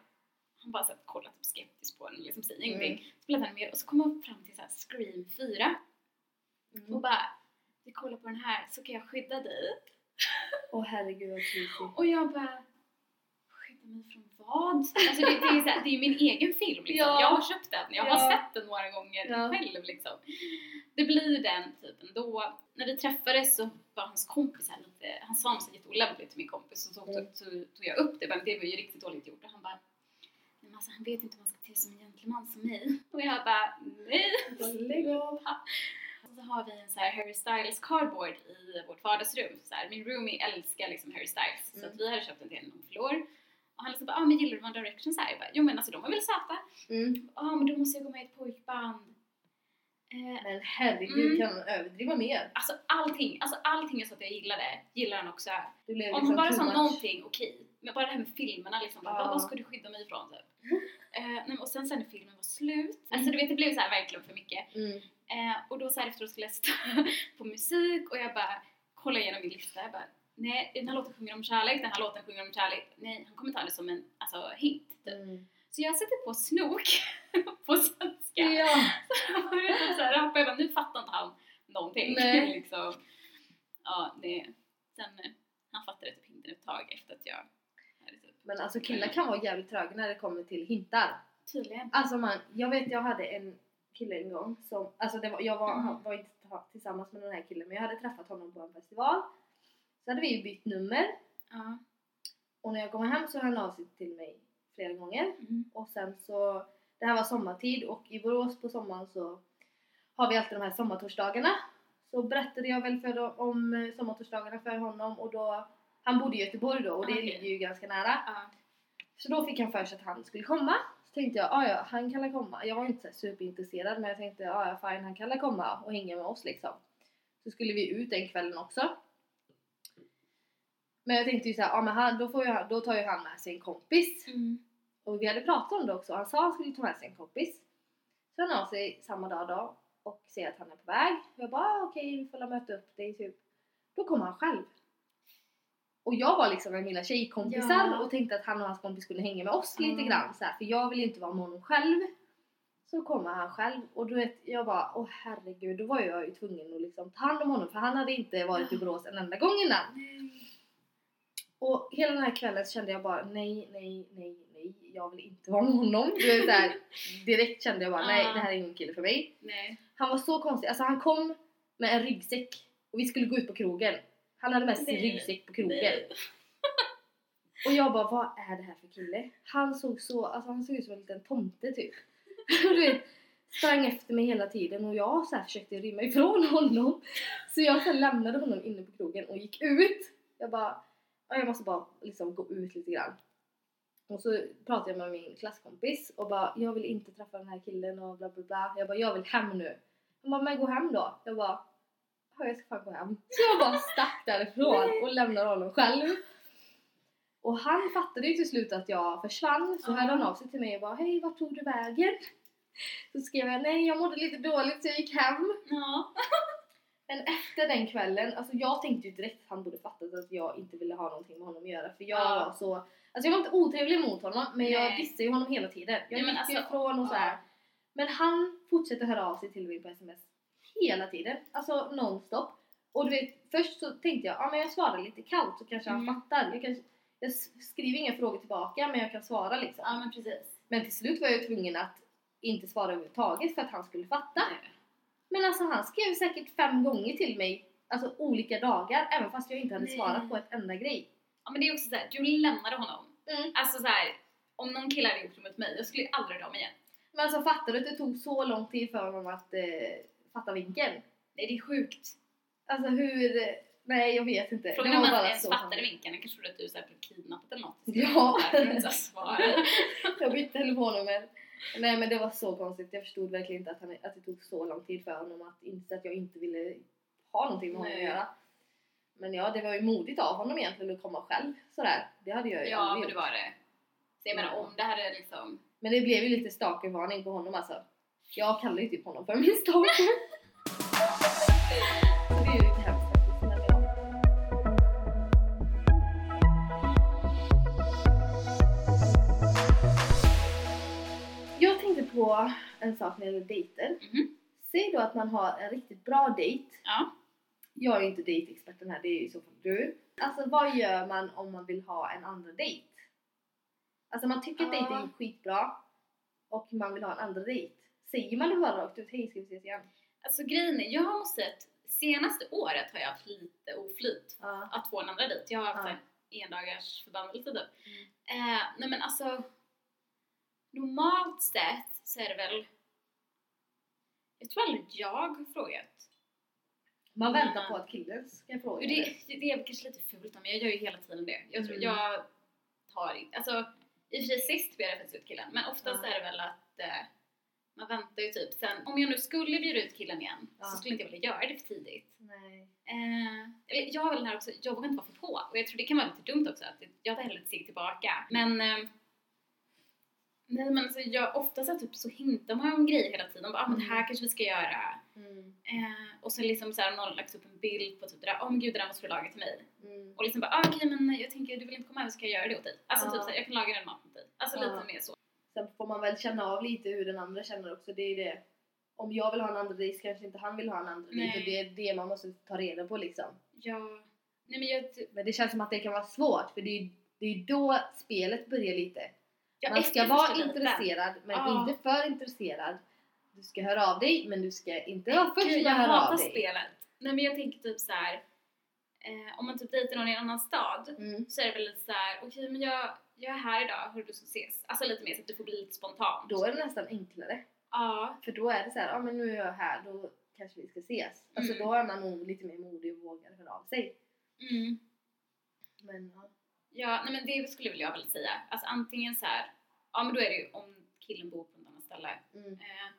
Han bara så här, kollar typ skeptiskt på den och liksom säger Mm. ingenting. Så bläddrar han med och så kommer han fram till så här Scream 4 och Mm. bara, vi kollar på den här så kan jag skydda dig. Åh herregud vad. Och jag bara, skydda mig från vad? Alltså det, det, är, så här, det är min egen film liksom. Ja. Jag har köpt den, jag har Ja. sett den några gånger Ja. själv liksom. Det blir den typen då. När vi träffades så var hans kompis här lite, han sa något så jätteolämpligt till min kompis och så, Mm. så, så tog jag upp det, men det var ju riktigt dåligt gjort och han bara men alltså, han vet inte hur man ska till som en gentleman som mig. Och jag bara, nej! Så Lägg av. Så har vi en så här Harry Styles cardboard i vårt vardagsrum. Så här, min roomie älskar liksom Harry Styles så Mm. att vi hade köpt den till honom förlor. Och han liksom bara, ah, men gillar du One Direction? Så här, jag bara, jo men alltså de är väl söta? Mm. Ah, men då måste jag gå med i ett pojkband. Eh, Men herregud, Mm. kan man överdriva mer? alltså allting, alltså allting jag sa att jag gillade, gillar han också. Om liksom hon bara sa någonting, okej. Men bara det här med filmerna liksom, bara, Ja. vad, ska du skydda mig ifrån typ? eh, nej, men och sen sen när filmen var slut, alltså du vet det blev så här verkligen för mycket. Mm. Eh, och då så här efteråt skulle jag sitta på musik och jag bara kolla igenom min lista. Jag bara, nej den här låten sjunger om kärlek, den här låten sjunger om kärlek. Nej, han kommer ta det som en alltså, hint. Typ. Mm. Så jag sätter på snok på svenska. Ja. Och jag typ så här hoppar, jag bara, nu fattar inte han någonting. Nej. liksom. Ja, det, sen han fattade typ inte ett tag efter att jag hade typ, Men alltså killar kan vara jävligt tröga när det kommer till hintar. Tydligen. Alltså man, jag vet jag hade en kille en gång som, alltså det var, jag var, Mm. han var inte tillsammans med den här killen men jag hade träffat honom på en festival. Så hade vi ju bytt nummer Ja. och när jag kom hem så hörde han av sig till mig flera gånger. Mm. Och sen så, det här var sommartid och i Borås på sommaren så har vi alltid de här sommartorsdagarna. Så berättade jag väl för om eh, sommartorsdagarna för honom och då, han bodde i Göteborg då och det Okej. ligger ju ganska nära. Ja. Så då fick han för sig att han skulle komma. Så tänkte jag, "Ah, ja han kan väl komma. Jag var inte så superintresserad men jag tänkte, "Ah, ja fine han kan väl komma och hänga med oss liksom. Så skulle vi ut den kvällen också. Men jag tänkte ju såhär, ja men han, då, får ju han, då tar ju han med sig en kompis. Mm. Och vi hade pratat om det också. Han sa att han skulle ta med sig en kompis. Så han av sig samma dag då och säger att han är på väg. Jag bara ah, okej, vi får möta upp dig typ. Då kommer han själv. Och jag var liksom med mina tjejkompisar Ja. och tänkte att han och hans kompis skulle hänga med oss lite Mm. grann så här, För jag vill inte vara med honom själv. Så kommer han själv och du vet, jag bara åh herregud, då var jag ju tvungen att liksom ta hand om honom för han hade inte varit i Borås en enda gång innan. Och hela den här kvällen kände jag bara nej, nej, nej, nej, jag vill inte vara med honom. Du vet, så här, direkt kände jag bara nej, Ja. det här är ingen kille för mig. Nej. Han var så konstig, alltså han kom med en ryggsäck och vi skulle gå ut på krogen. Han hade med sig sin ryggsäck på krogen. Nej. Och jag bara, vad är det här för kille? Han såg så, alltså han såg ut som en liten tomte typ. Du vet, sprang efter mig hela tiden och jag så här försökte rymma ifrån honom. Så jag så lämnade honom inne på krogen och gick ut. Jag bara, jag måste bara liksom gå ut lite grann. Och så pratade jag med min klasskompis och bara, jag vill inte träffa den här killen och bla bla bla. Jag bara, jag vill hem nu. Han bara, men gå hem då. Jag bara, ja jag ska fan gå hem. Så jag bara stack därifrån och lämnade honom själv. Och han fattade ju till slut att jag försvann så hörde han av sig till mig och bara Hej, vart tog du vägen? Så skrev jag nej, jag mådde lite dåligt så jag gick hem. Ja. Men efter den kvällen, alltså jag tänkte ju direkt att han borde fattat att jag inte ville ha någonting med honom att göra för jag Ja. var så Alltså jag var inte otrevlig mot honom men jag Nej. dissade ju honom hela tiden. Jag gick alltså, ifrån och så här. ja. Men han fortsätter höra av sig till mig på sms hela tiden. Alltså nonstop. Och du vet, först så tänkte jag, ja men jag svarar lite kallt så kanske han Mm. fattar. Jag, kanske, jag skriver inga frågor tillbaka men jag kan svara liksom. ja, men precis. Men till slut var jag tvungen att inte svara överhuvudtaget för att han skulle fatta. Nej. Men alltså han skrev säkert fem gånger till mig, alltså olika dagar, även fast jag inte hade svarat på ett enda grej. Ja men det är också såhär, du lämnade honom. Mm. Alltså såhär, om någon kille hade gjort det mot mig, jag skulle aldrig röra mig igen. Men alltså fattar du att det tog så lång tid för honom att eh, fatta vinkeln? Nej det är sjukt. Alltså hur, nej jag vet inte. Frågan är om bara ens fattade vinkeln, jag kanske trodde att du såhär blev kidnappad eller något. Ja. Därför inte. Jag bytte telefonnummer. Nej men det var så konstigt, jag förstod verkligen inte att, han, att det tog så lång tid för honom att inse att jag inte ville ha någonting med honom Nej. att göra. Men ja, det var ju modigt av honom egentligen att komma själv sådär. Det hade jag ju Ja aldrig men det gjort. var det. Så jag menar om det hade liksom... Men det blev ju lite stalkervarning på honom alltså. Jag kallar ju typ honom för min stalker. tänkte på en sak när det gäller dejter. Mhm. Säg då att man har en riktigt bra dejt. Ja. Jag är ju inte dejtexperten här, det är ju i så fall du. Alltså vad gör man om man vill ha en andra dejt? Alltså man tycker att Ja. dejting är skitbra och man vill ha en andra dejt. Säger man det bara rakt ut, hej ska vi ses igen? Alltså grejen är, jag måste säga att senaste året har jag haft lite oflyt Ja. att få en andra dejt. Jag har haft Ja. en endagars förbannelse typ. Mm. Eh, nej men alltså normalt sett så är det väl jag tror aldrig jag har frågat Man väntar Mm. på att killen ska fråga. Det, det är kanske lite fult men jag gör ju hela tiden det. Jag, tror, Mm. jag tar inte, alltså i och för sig sist bjöd jag faktiskt ut killen men oftast Ja. är det väl att eh, man väntar ju typ sen, om jag nu skulle bjuda ut killen igen Ja. så skulle inte jag vilja göra det för tidigt. Nej. Eh, jag har väl den här också, jag vågar inte vara för på och jag tror det kan vara lite dumt också att jag tar hellre ett steg tillbaka. Men eh, Nej men alltså jag, ofta så, här, typ, så hintar man om grejer hela tiden. Bara, ah, men det här kanske vi ska göra. Mm. Eh, och sen liksom så här, någon har lagt upp en bild på typ det där, åh men gud det där måste du laga till mig. Mm. Och liksom bara, ah, okej men jag tänker du vill inte komma över så kan jag göra det åt dig. Alltså Ja. typ så här, jag kan laga den maten till dig. Alltså Ja. lite mer så. Sen får man väl känna av lite hur den andra känner också. Det är det. Om jag vill ha en andra så kanske inte han vill ha en andra dejt. Och det är det man måste ta reda på liksom. Ja. Nej men jag, Men det känns som att det kan vara svårt för det är, det är då spelet börjar lite. Jag Man ska vara intresserad men Ja. inte för intresserad. Du ska höra av dig men du ska inte vara först med att höra av dig. spelet. Nej men jag tänker typ så här. Eh, om man typ dejtar någon i en annan stad Mm. så är det väl lite så här, okej men jag, jag är här idag, hur du ska ses. Alltså lite mer så att du får bli lite spontant. Då är det nästan enklare. Ja. För då är det så här, ja men nu är jag här, då kanske vi ska ses. Alltså Mm. då är man nog lite mer modig och vågar höra av sig. Mm. Men ja. Ja, nej men det skulle väl jag väl säga. Alltså antingen så här, ja men då är det ju om killen bor på ett annat ställe. Mm. Eh,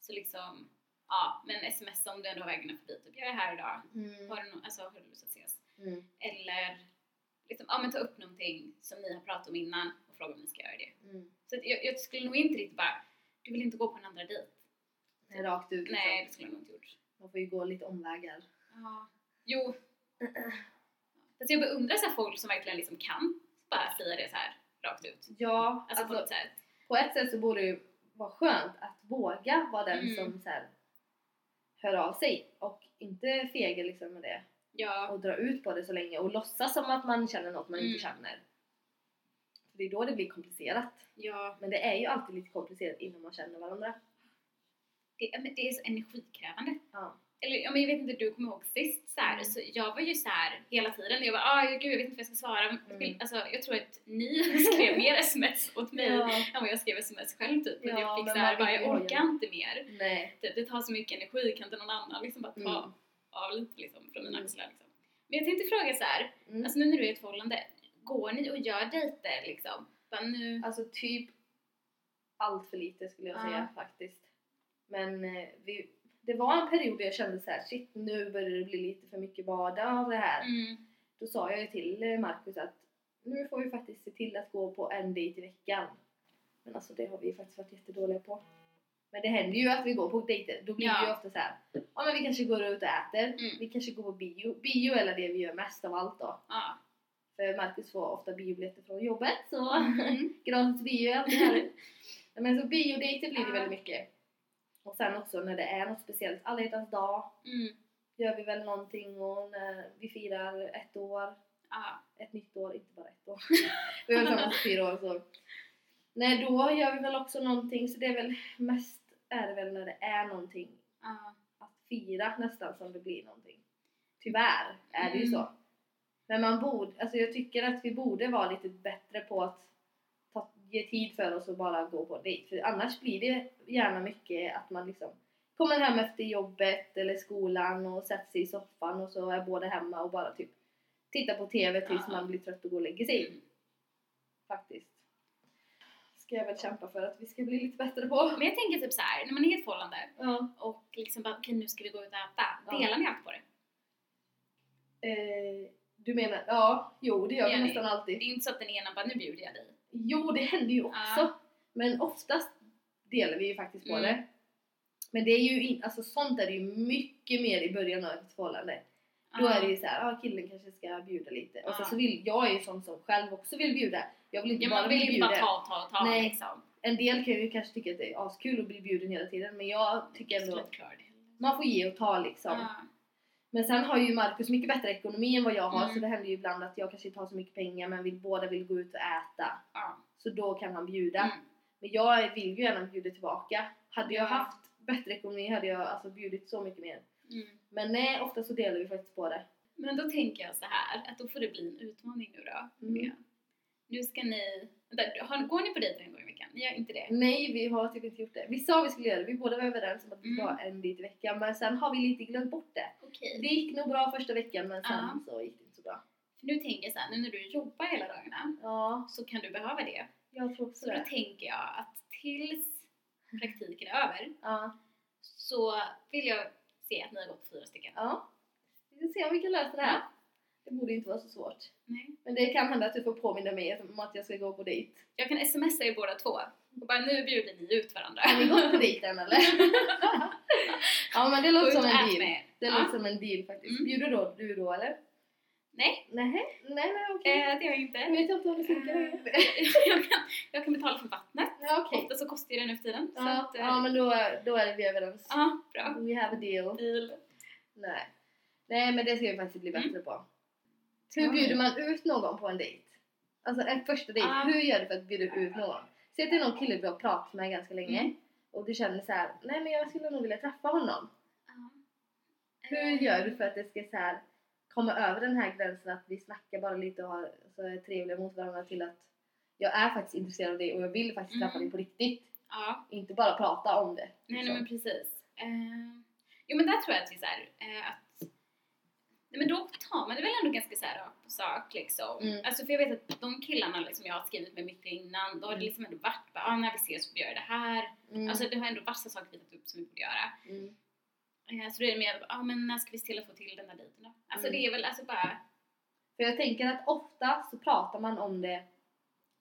så liksom, ja men sms om du ändå har vägarna förbi. Typ, jag är här idag. Mm. Har du, no- alltså, har du lust att ses? Mm. Eller liksom, ja men ta upp någonting som ni har pratat om innan och fråga om ni ska göra det. Mm. Så jag, jag skulle nog inte riktigt bara, du vill inte gå på en andra dejt? Rakt ut liksom. Nej, det skulle jag nog inte gjort. Man får ju gå lite omvägar. Ja. Jo. Fast jag beundrar så här folk som verkligen liksom kan bara säga det så här rakt ut. Ja, Alltså, alltså, på sätt. på ett sätt så borde det ju vara skönt att våga vara den Mm. som så här, hör av sig och inte fega liksom med det Ja. och dra ut på det så länge och låtsas som att man känner något man Mm. inte känner. För det är då det blir komplicerat. Ja. Men det är ju alltid lite komplicerat innan man känner varandra. Det, men det är så energikrävande. Ja. Eller ja, men jag vet inte, du kommer ihåg sist så här, så jag var ju så här hela tiden, jag bara ah, gud jag vet inte vad jag ska svara. Mm. Alltså jag tror att ni skrev mer sms åt mig Ja. än vad jag skrev sms själv typ. Ja, jag fick så här, bara, jag orkar inte mer. Nej. Det, det tar så mycket energi, kan inte någon annan liksom bara ta Mm. av lite liksom från mina axlar liksom. Men jag tänkte fråga så här, Mm. alltså nu när du är i ett förhållande, går ni och gör dejter liksom? Bara nu, Alltså typ allt för lite skulle jag Ja. säga faktiskt. Men eh, vi, det var en period där jag kände så här: shit nu börjar det bli lite för mycket vardag av det här. mm, Då sa jag ju till eh, Markus att nu får vi faktiskt se till att gå på en dejt i veckan. Men alltså det har vi faktiskt varit jättedåliga på. Men det händer ju att vi går på dejter. Då blir Ja. det ju ofta så här. ja men vi kanske går ut och äter. Mm. Vi kanske går på bio. Bio är det vi gör mest av allt då. ja. För Markus får ofta biobiljetter från jobbet så Mm. gratis bio är alltid härligt. Men så biodejter blir det väldigt mycket. Och sen också när det är något speciellt, alla hjärtans dag Mm. gör vi väl någonting och när vi firar ett år, Ja. ett nytt år, inte bara ett år. vi har i fyra år så. Nej då gör vi väl också någonting så det är väl mest är det väl när det är någonting Ja. att fira nästan som det blir någonting. Tyvärr är det ju Mm. så. Men man borde, alltså jag tycker att vi borde vara lite bättre på att ge tid för oss och bara gå på dejt. För annars blir det gärna mycket att man liksom kommer hem efter jobbet eller skolan och sätter sig i soffan och så är båda hemma och bara typ tittar på TV tills Ja. man blir trött och går och lägger sig. Mm. Faktiskt. Ska jag väl kämpa för att vi ska bli lite bättre på. Men jag tänker typ så här, när man är i ett förhållande Ja. och liksom bara okej nu ska vi gå ut och äta. Ja. Delar ni allt på det? Eh, du menar, ja, jo det gör Det vi nästan alltid. Det är inte så att den ena bara nu bjuder jag dig. Jo, det händer ju också. Ja. Men oftast delar vi ju faktiskt på Mm. det. Men det är ju in, alltså sånt är det ju mycket mer i början av ett förhållande. Då är det ju såhär, ah, killen kanske ska bjuda lite. Och sen så vill, jag är ju sån som själv också vill bjuda. Jag vill inte Ja, bara man bli vill ju inte bjuden. bara ta, ta, ta Nej. liksom. En del kan ju kanske tycka att det är askul att bli bjuden hela tiden. Men jag tycker ändå, inte man får ge och ta liksom. Men sen har ju Markus mycket bättre ekonomi än vad jag har. Mm. Så det händer ju ibland att jag kanske inte har så mycket pengar men vi båda vill gå ut och äta. Ja. Så då kan han bjuda. Mm. Men jag vill ju gärna bjuda tillbaka. Hade jag Ja. haft bättre ekonomi hade jag alltså bjudit så mycket mer. Mm. Men nej, ofta så delar vi faktiskt på det. Men då tänker jag så här att då får det bli en utmaning nu då. Mm. Nu ska ni... Vänta, har, går ni på dejter en gång i veckan? Ni gör inte det? Nej, vi har typ inte gjort det. Vi sa vi skulle göra det, vi båda var överens om att vi ska Mm. en dejt i veckan men sen har vi lite glömt bort det. Okej. Det gick nog bra första veckan men sen Ja. så gick det inte så bra. Nu tänker jag så här, nu när du jobbar hela dagarna Ja, så kan du behöva det. jag tror också Så då det. tänker jag att tills praktiken är över Ja. så vill jag se att ni har gått fyra stycken. ja. Vi får se om vi kan lösa det här. Det borde inte vara så svårt. Nej. Men det kan hända att du får påminna mig om att jag ska gå på dejt. Jag kan smsa er båda två och bara nu bjuder ni ut varandra. Har ni gått på dejten eller? ja men det låter som en deal. med. Det Ja. låter som en deal faktiskt. Mm. Bjuder då, du då eller? Nej, Nej, nej, nej okej. eh, det har jag inte. Jag vet inte om det funkar. Eh, jag, kan, jag kan betala för vattnet. Ja okej. Ofta så kostar det nu för tiden. Ja, att, eh, ja men då, då är vi överens. ja, bra. We have a deal. Deal. Nej. Nej men det ska vi faktiskt bli bättre Mm. på. Hur bjuder man ut någon på en dejt? Alltså en första dejt, Ah. hur gör du för att bjuda ut någon? Säg att det är någon kille du har pratat med ganska länge Mm. och du känner så här: nej men jag skulle nog vilja träffa honom. Ja. Hur Eh, gör du för att det ska så här, komma över den här gränsen att vi snackar bara lite och har, så är trevliga mot varandra till att jag är faktiskt intresserad av dig och jag vill faktiskt träffa Mm. dig på riktigt. Ja, Inte bara prata om det. nej, liksom. nej men precis. Eh, jo men där tror jag att vi så här, eh, att Nej men då tar man det väl ändå ganska så här på sak liksom. Mm. Alltså för jag vet att de killarna liksom jag har skrivit med mycket innan, då har det Mm. liksom ändå varit bara, ah, när vi ses så gör jag det här. Mm. Alltså det har ändå vassa saker vi tagit upp som vi borde göra. mm. Eh, så då är det mer, ja ah, men när ska vi se till att få till den där dejten då? Alltså Mm. det är väl alltså bara, För jag tänker att ofta så pratar man om det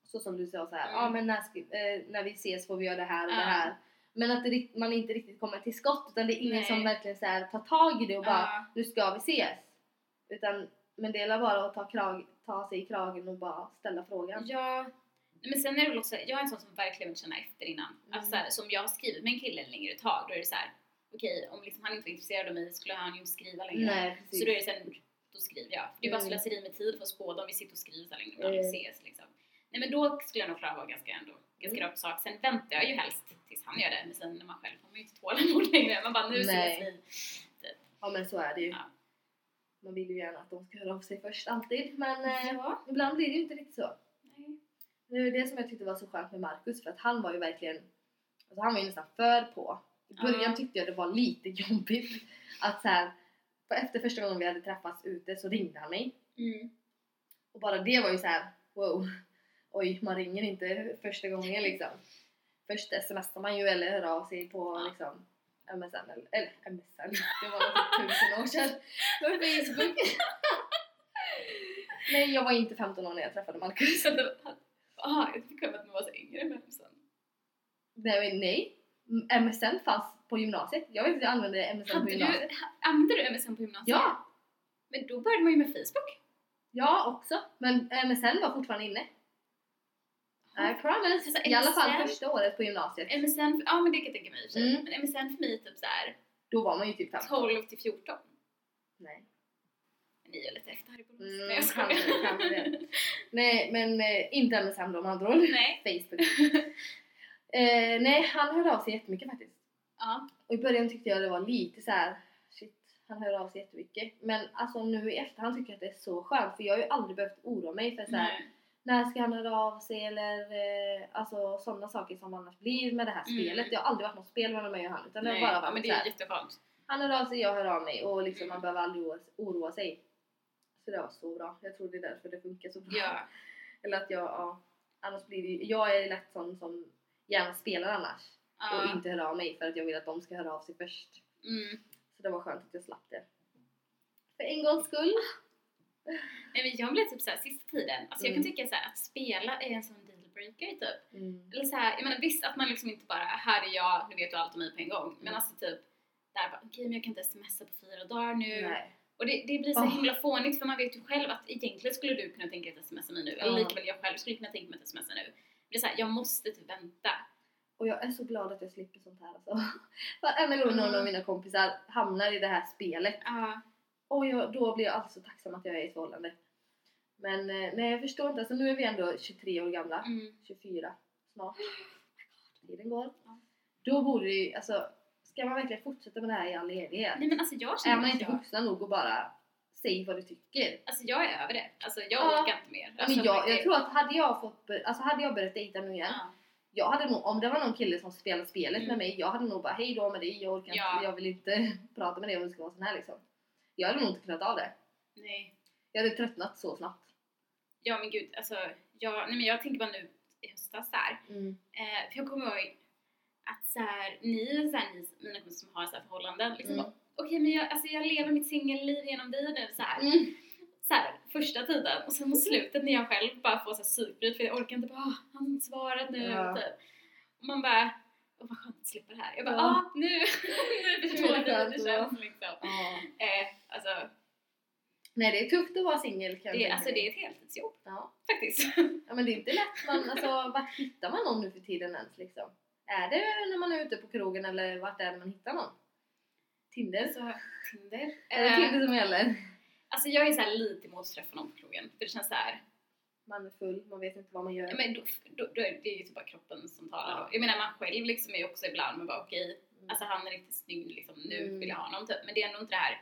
så som du sa så här, Mm. ja men när, ska, eh, när vi ses får vi göra det här och Ja. det här. Men att det, man inte riktigt kommer till skott utan det är ingen Nej. som verkligen så här, tar tag i det och bara ja, nu ska vi ses. Utan, men det gäller bara att ta, krag, ta sig i kragen och bara ställa frågan. ja. Men sen är det väl också, jag är en sån som verkligen vill känna efter innan. Mm. Alltså här, som jag har skrivit med en kille längre tag, då är det så här. okej om liksom han inte var intresserad av mig skulle han ju inte skriva längre. Nej precis. Så då är det sen, då skriver jag. Det är bara Mm. slöseri med tid för oss båda om vi sitter och skriver så länge vi Mm. ses liksom. Nej men då skulle jag nog klara vara ganska ändå, ganska Mm. rakt på sak. Sen väntar jag ju helst tills han gör det, men sen när man själv har man ju inte tålamod längre. Man bara nu ses vi. Ja men så är det ju. Ja. Man vill ju gärna att de ska höra av sig först alltid men eh, ibland blir det ju inte riktigt så. Nej. Det är det som jag tyckte var så skönt med Marcus för att han var ju verkligen alltså han var ju nästan för på. I början Ja. tyckte jag det var lite jobbigt att så här, för efter första gången vi hade träffats ute så ringde han mig Mm. och bara det var ju så här: wow oj man ringer inte första gången liksom. Först smsar man ju eller hör av sig på liksom MSN eller, eller MSN, det var typ tusen år sedan. På Facebook. Nej jag var inte 15 år när jag träffade Marcus. Så att det var- Aha, jag fick höra att man var så yngre med sen. Nej, nej. MSN fanns på gymnasiet. Jag vet inte jag använde MSN på Hade du, gymnasiet. ha- använde du MSN på gymnasiet? Ja! Men då började man ju med Facebook. Ja, också. Men MSN var fortfarande inne. I promise. Alltså, I alla fall första året på gymnasiet. MSN, ja men det kan jag tänka mig i. Mm. Men MSN för mig typ såhär Då var man ju typ 15. 12 till 14. Nej. Ni är lite efter i Borås. Mm, Nej jag skojar. kanske- kanske. Nej, men eh, inte MSN då med andra ord. Nej. Facebook. eh, nej, han hörde av sig jättemycket faktiskt. Ja. Och i början tyckte jag det var lite så här. shit, han hör av sig jättemycket. Men alltså nu i efterhand tycker jag att det är så skönt för jag har ju aldrig behövt oroa mig för så här, Nej. När ska han höra av sig eller eh, alltså sådana saker som annars blir med det här Mm. spelet. Det har aldrig varit något spel mellan mig och han utan det har Nej. bara varit men det är jätteskönt. han hör av sig, jag hör av mig och liksom Mm. man behöver aldrig oroa, sig. Så det var så bra. Jag tror det är därför det funkar så bra. Ja. Eller att jag, ja, annars blir det jag är lätt sån som gärna spelar annars och ja. inte hör av mig för att jag vill att de ska höra av sig först. Mm. Så det var skönt att jag slapp det. För en gångs skull. Nej men jag blev typ såhär sista tiden, alltså jag kan Mm. tycka såhär att spela är en sån dealbreaker typ. Mm. Eller såhär, jag menar visst att man liksom inte bara, här är jag, nu vet du allt om mig på en gång. Men Mm. alltså typ, där bara, okej men jag kan inte smsa på fyra dagar nu. Nej. Och det, det blir så Åh. himla fånigt för man vet ju själv att egentligen skulle du kunna tänka dig att smsa mig nu. Eller Ja. lika väl jag själv skulle kunna tänka mig att smsa nu. Det är såhär, jag måste typ vänta. Och jag är så glad att jag slipper sånt här alltså. Varenda gång någon Mm. av mina kompisar hamnar i det här spelet Ja. Och jag, då blir jag alltid så tacksam att jag är i ett förhållande. Men eh, nej jag förstår inte, alltså nu är vi ändå 23 år gamla, Mm. 24 snart. Tiden går. Ja. Då borde det ju, alltså ska man verkligen fortsätta med det här i all evighet? Nej men alltså jag Är känner man att inte jag, vuxna nog och bara säg vad du tycker? alltså jag är över det. Alltså jag Ja. orkar inte mer. Alltså, men jag, jag tror att hade jag fått, alltså hade jag börjat dejta nu igen Ja. Jag hade nog, om det var någon kille som spelade spelet Mm. med mig, jag hade nog bara hej då med dig, jag orkar Ja. inte, jag vill inte prata med dig om det ska vara sån här liksom. Jag hade nog inte kunnat av det. Nej. Jag hade tröttnat så snabbt. Ja men gud, alltså jag, nej men jag tänker bara nu i höstas där. Eh, för jag kommer ihåg att så här, ni, så här, ni mina kompisar som har så här förhållanden, liksom Mm. okej men jag, alltså, jag lever mitt singelliv genom dig nu så här. Mm. så här, första tiden och sen mot slutet när jag själv bara får så här psykbryt för jag orkar inte bara, ah, han svarat nu Ja. typ. Och man bara, åh vad skönt att slippa det här. Jag bara, Ja. ah nu, nu förstår det hur det känns liksom. Ja. Eh, alltså, Nej det är tufft att vara singel kan det, alltså det är ett heltidsjobb Ja. faktiskt. ja men det är inte lätt man, alltså vart hittar man någon nu för tiden ens liksom? Är det när man är ute på krogen eller vart är det man hittar någon? Tinder? Alltså, Tinder. Är det Eh, Tinder som gäller? Alltså jag är så lite emot att träffa någon på krogen för det känns så här, Man är full, man vet inte vad man gör. ja, men då, då, då är det ju typ bara kroppen som talar då. Jag menar man själv liksom är ju också ibland man bara okej, Mm. alltså han är riktigt snygg liksom, nu Mm. vill jag ha honom typ. Men det är ändå inte det här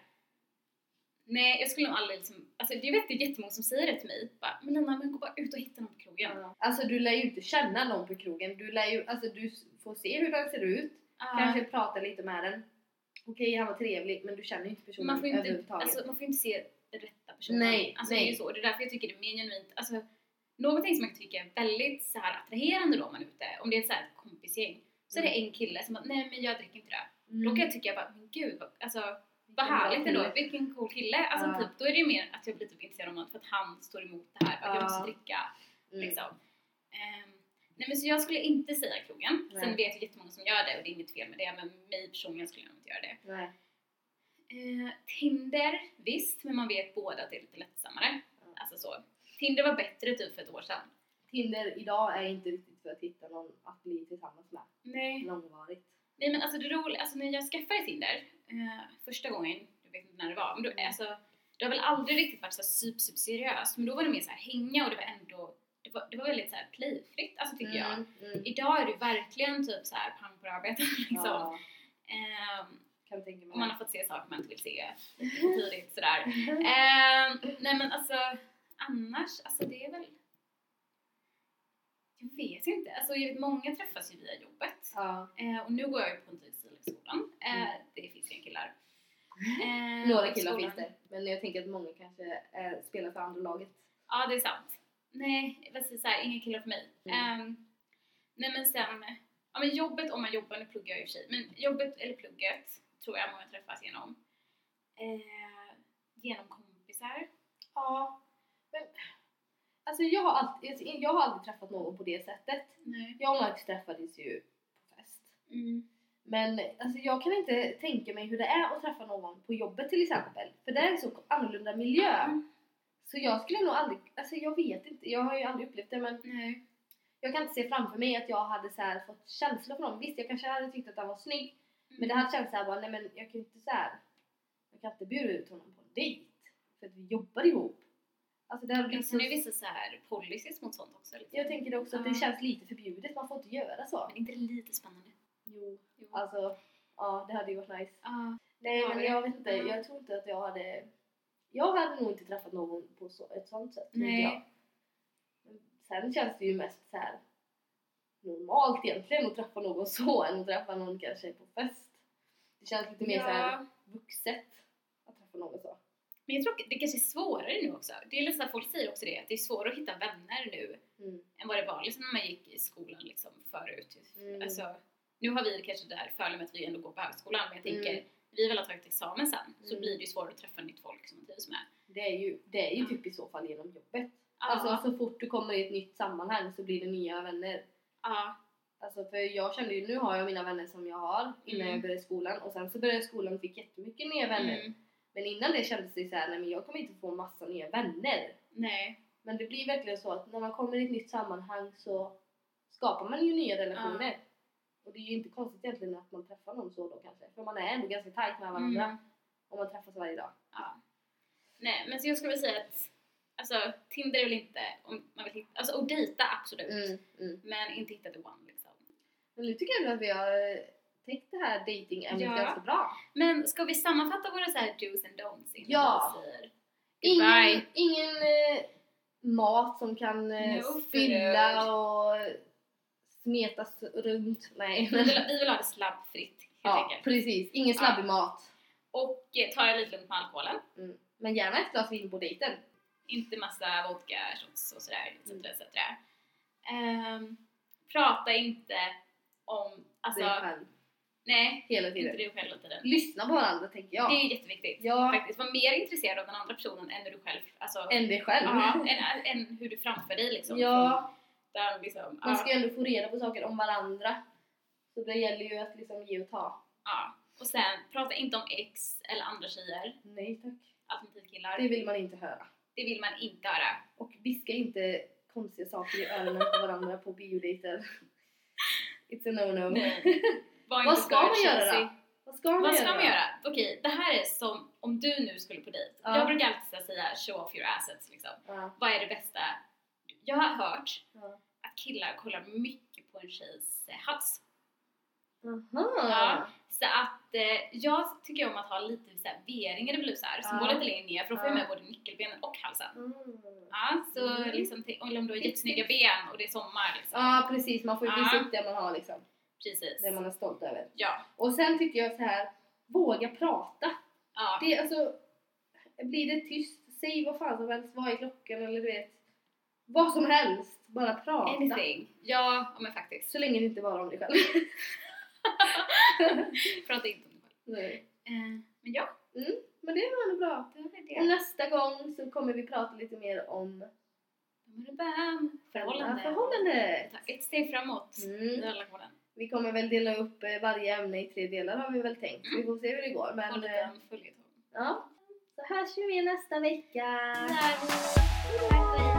Nej, jag skulle nog aldrig liksom, alltså jag vet det är jättemånga som säger det till mig. Bara, men Lina, men gå bara ut och hitta någon på krogen. Ja. Alltså du lär ju inte känna någon på krogen. Du lär ju, alltså du får se hur den ser ut, Ah, kanske prata lite med den. Okej, han var trevlig, men du känner ju inte personen man, får inte, överhuvudtaget. alltså, man får inte se den personen. Nej, alltså, nej. Det är ju så. Det är därför jag tycker det är mer genuint. Alltså, någonting som jag tycker är väldigt så här attraherande då om man är ute, om det är ett så här kompisgäng, så är det en kille som bara, nej men jag dricker inte det. Mm. Då kan jag tycka bara, men gud vad, alltså, vad härligt ändå, vilken cool kille. Alltså Ja. typ, då är det ju mer att jag blir typ intresserad av honom för att han står emot det här, att jag Ja. måste dricka Mm. liksom. Ehm, nej men så jag skulle inte säga krogen. Nej. Sen vet jag jättemånga som gör det och det är inget fel med det, men mig personligen skulle jag inte göra det. Nej. Eh, Tinder, visst, men man vet båda att det är lite lättsammare. Ja. Alltså så. Tinder var bättre typ för ett år sedan. Tinder idag är inte riktigt för att hitta någon att bli tillsammans med. Nej. Långvarigt. Nej men alltså det roliga, alltså när jag skaffade Tinder eh, första gången, jag vet inte när det var, men då, Mm. alltså det har väl aldrig riktigt varit så super, super seriöst, men då var det mer så här hänga och det var ändå, det var, det var väldigt så här playfritt, alltså tycker jag. Mm, mm. Idag är det verkligen typ så här pang på arbetet liksom. Ja, Ehm, kan tänka mig. och man har fått se saker man inte vill se tidigt sådär. Ehm, nej men alltså annars, alltså det är väl jag vet inte, alltså jag vet, många träffas ju via jobbet. Ja. Eh, och nu går jag ju på Stilskolan. Eh, Mm. Det finns inga killar. Eh, Några killar skolan- finns det. Men jag tänker att många kanske eh, spelar för andra laget. Ja, det är sant. Nej, vill säga såhär, inga killar för mig. Mm. Ehm, nej men sen, ja men jobbet om man jobbar, nu pluggar jag i och för sig, men jobbet eller plugget tror jag många träffas genom. Eh, genom kompisar. Ja. Men, alltså jag har, alltid, jag har aldrig träffat någon på det sättet. Nej. Jag och Max träffades ju på fest. Mm. Men alltså, jag kan inte tänka mig hur det är att träffa någon på jobbet till exempel. För det är en så annorlunda miljö. Mm. Så jag skulle nog aldrig, alltså jag vet inte, jag har ju aldrig upplevt det men Nej. jag kan inte se framför mig att jag hade så här fått känslor för någon. Visst, jag kanske hade tyckt att han var snygg. Men det hade känts såhär bara, nej men jag kan inte så här. Jag kan inte bjuda ut honom på en dejt. För att vi jobbar ihop. Alltså det hade så... är det vissa så här policies mot sånt också. Liksom. Jag tänker också att det känns lite förbjudet, man får inte göra så. Men inte lite spännande? Jo. Jo. Alltså, ja det hade ju varit nice. Ja. Nej men jag vet inte, ja. jag tror inte att jag hade... Jag hade nog inte träffat någon på så, ett sånt sätt. Nej. Jag. Sen känns det ju mest så här normalt egentligen att träffa någon så än att träffa någon kanske på fest. Det känns lite mer Ja. vuxet att träffa någon så. Men jag tror att det kanske är svårare nu också. Det är här, folk säger också det, att det är svårare att hitta vänner nu Mm. än vad det var liksom när man gick i skolan liksom förut. Mm. Alltså, nu har vi det kanske där fördelen med att vi ändå går på högskolan, men jag tänker, Mm. vi väl har tagit examen sen, så Mm. blir det ju svårare att träffa nytt folk som man trivs med. Det är ju, det är ju typ i så fall genom jobbet. Alltså så fort du kommer i ett nytt sammanhang så blir det nya vänner. Ja, Alltså för jag kände ju, nu har jag mina vänner som jag har innan Mm. jag började skolan och sen så började skolan och fick jättemycket nya vänner. mm, Men innan det kändes det så här, nej men jag kommer inte få massa nya vänner. nej, Men det blir verkligen så att när man kommer i ett nytt sammanhang så skapar man ju nya relationer. Och det är ju inte konstigt egentligen att man träffar någon så då kanske. För man är ändå ganska tajt med varandra Mm. om man träffas varje dag. ja. Nej, men så jag skulle säga att Alltså Tinder är väl inte, om man vill hitta, alltså och dejta absolut. mm. Men inte hitta the one liksom. Men nu tycker jag att vi har eh, täckt det här dating-ämnet Ja. ganska bra. Men ska vi sammanfatta våra så här do's and don'ts innan Ja. vi säger Ingen, goodbye? ingen eh, mat som kan eh, No spilla och smetas runt. Nej. Vi vill, vi vill ha det slabbfritt helt Ja, enkelt. precis. Ingen slabbig mat. Och eh, ta det lite lugnt med alkoholen. Mm. Men gärna ett glas vin på dejten. Inte massa vodka, shots och sådär etc. Mm. etc. Ehm, prata inte om, alltså, Dig själv. nej, Hela inte tiden. du själv hela tiden. Lyssna på varandra tänker jag. Det är jätteviktigt. Ja, Faktiskt, var mer intresserad av den andra personen än du själv, alltså, än dig själv. ja, än, än hur du framför dig liksom. Ja, Där, liksom man ska ja, ju ändå få reda på saker om varandra. Så det gäller ju att liksom ge och ta. ja. Och sen, prata inte om ex eller andra tjejer, Nej tack. alternativt killar. Det vill man inte höra. Det vill man inte höra. Och viska inte konstiga saker i öronen på varandra på biodejter. It's a no-no. Vad ska man göra då? Vad ska man Vad göra? ska man göra? Okej, det här är som om du nu skulle på dejt. Ja. Jag brukar alltid säga show off your assets liksom. Ja. Vad är det bästa? Jag har hört Ja. att killar kollar mycket på en tjejs eh, hals. Aha. Ja. Så att eh, jag tycker om att ha lite så här V-ringar i blusar som Ja. går lite längre ner för då får jag Ja. med både nyckelbenen och halsen. Mm. Ja, så Mm. liksom, eller om du har jättesnygga ben och det är sommar liksom. Ja precis, man får ju visa upp det man har liksom. Precis. Det man är stolt över. Ja. Och sen tycker jag så här, våga prata. ja. Det alltså, blir det tyst, säg vad fan som helst, vad är klockan eller du vet. Vad som helst, bara prata. Anything. Ja, ja, men faktiskt. Så länge det inte bara om dig själv. Prata inte om det. Nej. Eh, men ja, Men det var nog bra. det var väl Och nästa gång så kommer vi prata lite mer om Bam. Förhållande. förhållande. Ta Ett steg framåt Mm. Vi kommer väl dela upp eh, varje ämne i tre delar har vi väl tänkt. Så vi får se hur det går. Men eh, ja, så hörs vi nästa vecka. Tack hej.